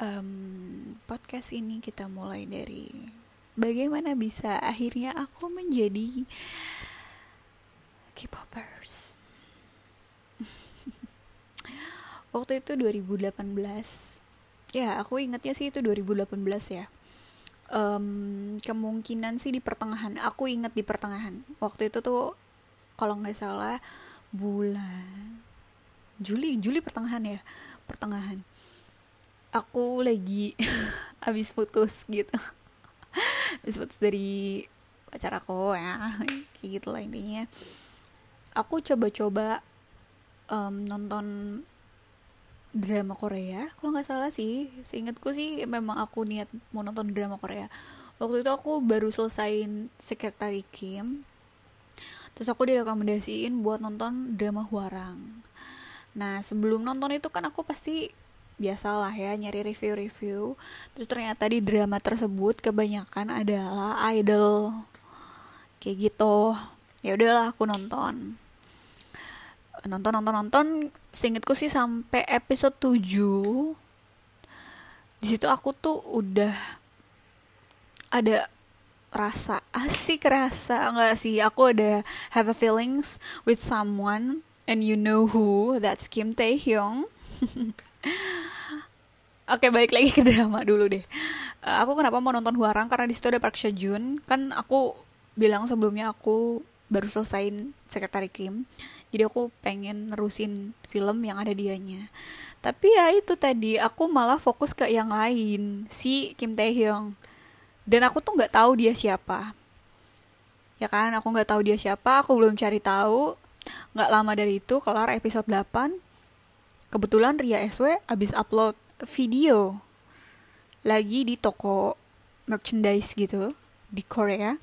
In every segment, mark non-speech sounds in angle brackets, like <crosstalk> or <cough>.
um, podcast ini kita mulai dari bagaimana bisa akhirnya aku menjadi K-popers. <laughs> Waktu itu 2018. Ya, aku ingatnya sih itu 2018 ya. Um, kemungkinan sih di pertengahan. Aku ingat di pertengahan. Waktu itu tuh kalau nggak salah bulan Juli, Juli pertengahan ya, pertengahan aku lagi <laughs> habis putus gitu. Habis putus dari pacar aku ya. Kayak gitu lah intinya. Aku coba-coba um, nonton drama Korea. Kalau nggak salah sih seingatku sih memang aku niat mau nonton drama Korea. Waktu itu aku baru selesaiin Secretary Kim. Terus aku direkomendasiin buat nonton drama Huarang. Nah sebelum nonton itu kan aku pasti biasalah ya nyari review-review. Terus ternyata di drama tersebut kebanyakan adalah idol. Kayak gitu. Ya udahlah aku nonton. Nonton nonton nonton singkatku sih sampai episode 7 di situ aku tuh udah ada rasa asik rasa enggak sih? Aku ada have a feelings with someone and you know who? That's Kim Tae Hyung <laughs> Oke balik lagi ke drama dulu deh. Uh, aku kenapa mau nonton Huarang karena di situ ada Park Seo Joon. Kan aku bilang sebelumnya aku baru selesaiin Sekretari Kim. Jadi aku pengen nerusin film yang ada dianya. Tapi ya itu tadi aku malah fokus ke yang lain si Kim Tae Hyung. Dan aku tuh nggak tahu dia siapa. Ya kan, aku nggak tahu dia siapa. Aku belum cari tahu. Nggak lama dari itu kelar episode 8 kebetulan Ria SW abis upload video lagi di toko merchandise gitu di Korea.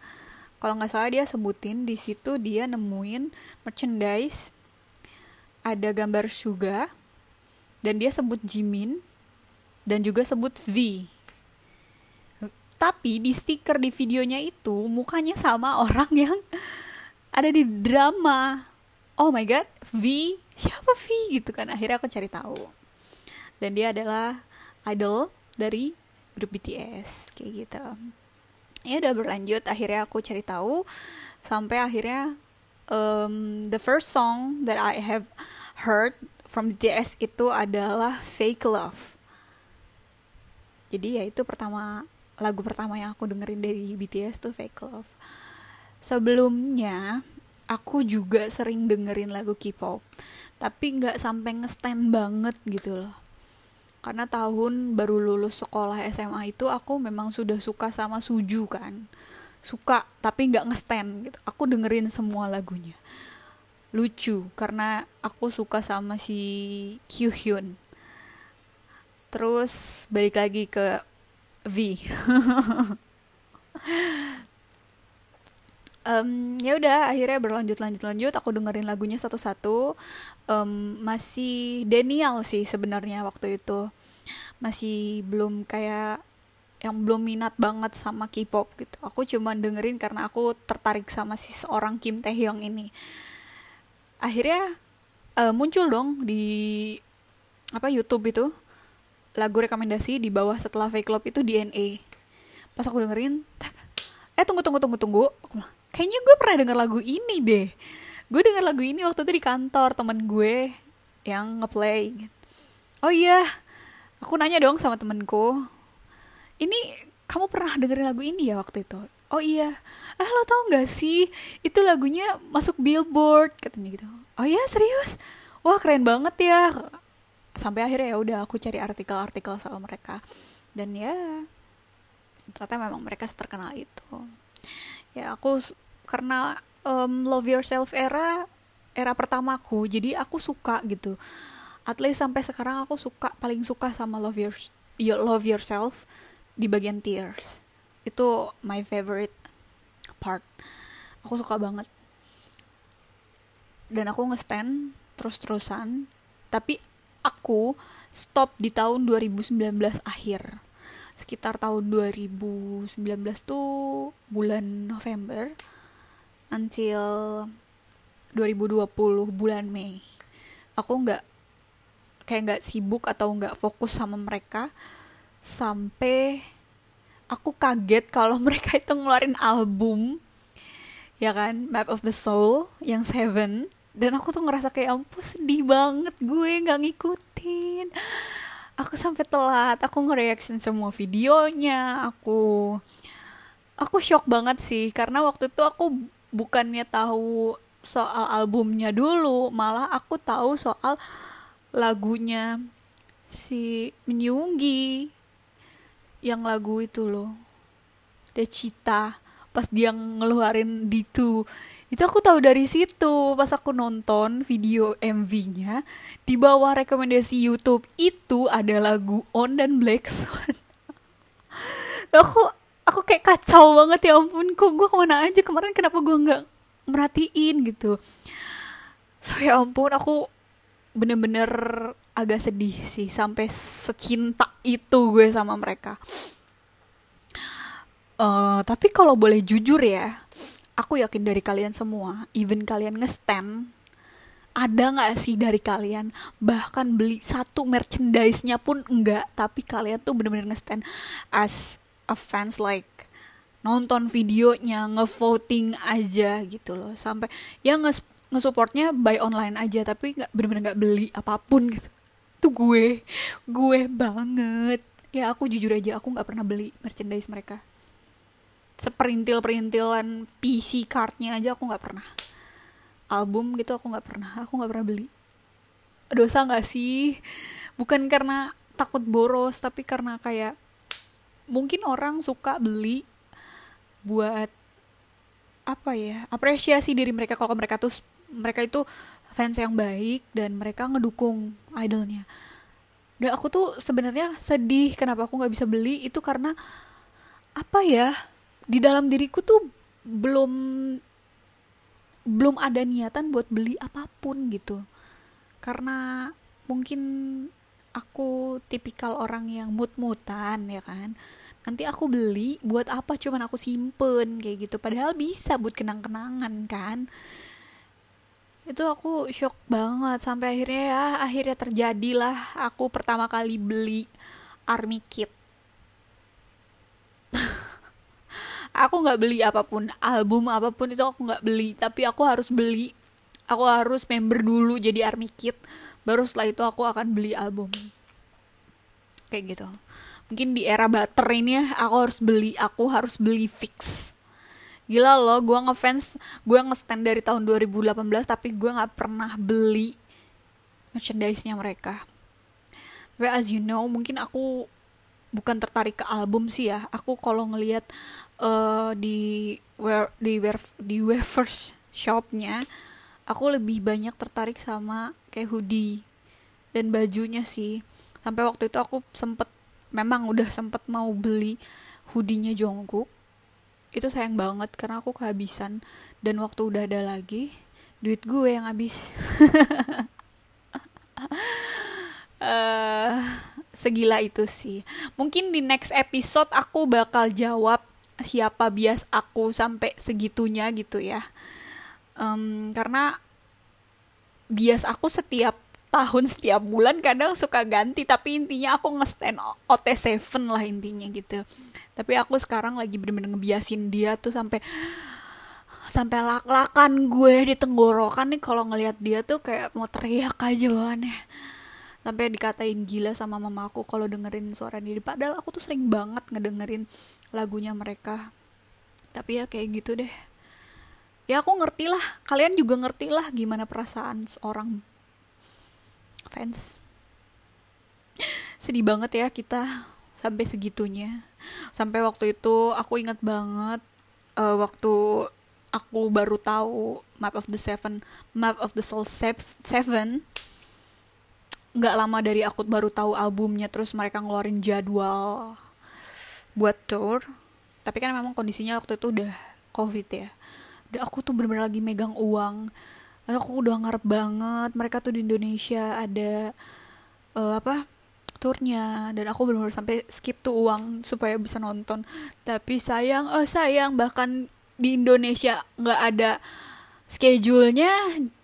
Kalau nggak salah dia sebutin di situ dia nemuin merchandise ada gambar Suga dan dia sebut Jimin dan juga sebut V. Tapi di stiker di videonya itu mukanya sama <laughs> orang yang ada di drama oh my god V. Siapa V? Gitu kan akhirnya aku cari tahu. Dan dia adalah idol dari grup BTS kayak gitu. Ya udah berlanjut akhirnya aku cari tahu sampai akhirnya um, the first song that I have heard from BTS itu adalah Fake Love. Jadi ya itu pertama lagu pertama yang aku dengerin dari BTS tuh Fake Love. Sebelumnya aku juga sering dengerin lagu K-pop tapi nggak sampai ngestand banget gitu loh. Karena tahun baru lulus sekolah SMA itu aku memang sudah suka sama Suju kan. Suka tapi nggak ngestand gitu. Aku dengerin semua lagunya. Lucu karena aku suka sama si Kyuhyun terus balik lagi ke V <laughs> um, ya udah akhirnya berlanjut lanjut lanjut aku dengerin lagunya satu-satu. Um, masih Daniel sih sebenarnya waktu itu. Masih belum kayak yang belum minat banget sama K-pop gitu. Aku cuma dengerin karena aku tertarik sama si seorang Kim Taehyung ini. Akhirnya uh, muncul dong di apa YouTube itu. Lagu rekomendasi di bawah setelah Fake Club itu DNA pas aku dengerin tak, eh tunggu tunggu tunggu tunggu. Aku bilang kayaknya gue pernah denger lagu ini deh. Gue denger lagu ini waktu itu di kantor temen gue yang ngeplay. Oh iya aku nanya dong sama temenku ini kamu pernah dengerin lagu ini ya waktu itu? Oh iya. Ah lo tau gak sih itu lagunya masuk billboard katanya gitu. Oh iya serius? Wah keren banget ya. Sampai akhirnya ya udah aku cari artikel-artikel soal mereka. Dan ya ternyata memang mereka terkenal itu ya aku karena um, love yourself era era pertamaku. Jadi aku suka gitu. At least sampai sekarang aku suka paling suka sama love your you love yourself di bagian tears. Itu my favorite part. Aku suka banget. Dan aku ngestand terus-terusan. Tapi aku stop di tahun 2019 akhir sekitar tahun 2019 tuh bulan November until 2020 bulan Mei. Aku nggak kayak nggak sibuk atau nggak fokus sama mereka sampai aku kaget kalau <laughs> mereka itu ngeluarin album ya kan Map of the Soul yang Seven. Dan aku tuh ngerasa kayak ampun sedih banget gue nggak ngikutin aku sampai telat aku nge-reaction semua videonya aku aku shock banget sih karena waktu itu aku bukannya tahu soal albumnya dulu malah aku tahu soal lagunya si Menyunggi yang lagu itu loh Decita pas dia ngeluarin D2 itu aku tahu dari situ pas aku nonton video MV-nya di bawah rekomendasi YouTube itu ada lagu On dan Black Swan. <laughs> Aku aku kayak kacau banget ya ampun kok gue ke mana aja? Kemarin kenapa gue nggak merhatiin gitu. So ya ampun aku bener-bener agak sedih sih sampai secinta itu gue sama mereka Uh, tapi kalau boleh jujur ya, aku yakin dari kalian semua, even kalian ngestem, ada nggak sih dari kalian bahkan beli satu merchandise-nya pun enggak, tapi kalian tuh bener-bener ngestem as a fans like nonton videonya, ngevoting aja gitu loh, sampai ya nge ngesupportnya buy online aja, tapi nggak bener-bener nggak beli apa pun gitu. Itu gue, gue banget. Ya aku jujur aja, aku nggak pernah beli merchandise mereka seperintil-perintilan PC cardnya aja aku nggak pernah. Album gitu aku nggak pernah aku nggak pernah beli. Dosa nggak sih? Bukan karena takut boros tapi karena kayak mungkin orang suka beli buat apa ya apresiasi diri mereka. Kalau mereka tuh mereka itu fans yang baik dan mereka ngedukung idolnya. Dan aku tuh sebenarnya sedih kenapa aku nggak bisa beli itu karena apa ya di dalam diriku tuh belum belum ada niatan buat beli apa pun gitu. Karena mungkin aku tipikal orang yang mut-mutan ya kan? Nanti aku beli buat apa? Cuman aku simpen kayak gitu. Padahal bisa buat kenang-kenangan kan? Itu aku shock banget. Sampai akhirnya ya akhirnya terjadilah aku pertama kali beli army kit aku nggak beli apa pun album apa pun itu aku nggak beli. Tapi aku harus beli aku harus member dulu jadi army kit baru setelah itu aku akan beli album. Kayak gitu. Mungkin di era butter ini ya aku harus beli aku harus beli fix. Gila loh gue ngefans gue ngestand dari tahun 2018 tapi gue nggak pernah beli merchandise-nya mereka. Tapi as you know mungkin aku bukan tertarik ke album sih ya. Aku kalau ngelihat uh, di where di where di wafers shopnya aku lebih banyak tertarik sama kayak hoodie dan bajunya sih. Sampai waktu itu aku sempet memang udah sempet mau beli hoodie-nya Jungkook. Itu sayang banget karena aku kehabisan. Dan waktu udah ada lagi duit gue yang habis <laughs> uh, segila itu sih. Mungkin di next episode aku bakal jawab siapa bias aku sampai segitunya gitu ya. Um, karena bias aku setiap tahun setiap bulan kadang suka ganti tapi intinya aku nge-stand OT7 lah intinya gitu. Tapi aku sekarang lagi bener-bener ngebiasin dia tuh sampai sampai lak-lakan gue di tenggorokan nih kalau ngelihat dia tuh kayak mau teriak aja bawaannya sampai dikatain gila sama mama aku kalau dengerin suara diri padahal aku tuh sering banget ngedengerin lagunya mereka. Tapi ya kayak gitu deh. Ya aku ngerti lah. Kalian juga ngerti lah gimana perasaan seorang fans. Sedih banget ya kita sampai segitunya. Sampai waktu itu aku ingat banget uh, waktu aku baru tahu Map of the Seven Map of the Soul Seven nggak lama dari aku baru tahu albumnya terus mereka ngeluarin jadwal buat tour. Tapi kan memang kondisinya waktu itu udah covid ya. Dan aku tuh bener-bener lagi megang uang. Aku udah ngarep banget mereka tuh di Indonesia ada uh, apa turnya dan aku bener-bener sampai skip tuh uang supaya bisa nonton. Tapi sayang oh sayang bahkan di Indonesia nggak ada schedule-nya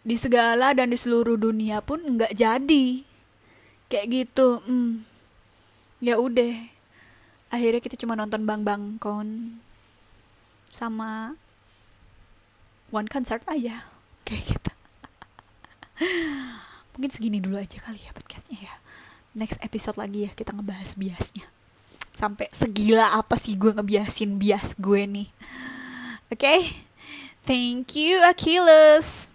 di segala dan di seluruh dunia pun nggak jadi kayak gitu hmm. ya udah akhirnya kita cuma nonton bang bang kon sama one concert aja <laughs> kayak gitu. Mungkin segini dulu aja kali ya podcastnya ya. Next episode lagi ya kita ngebahas biasnya. Sampai segila apa sih gue ngebiasin bias gue nih. Oke? Okay? thank you Achilles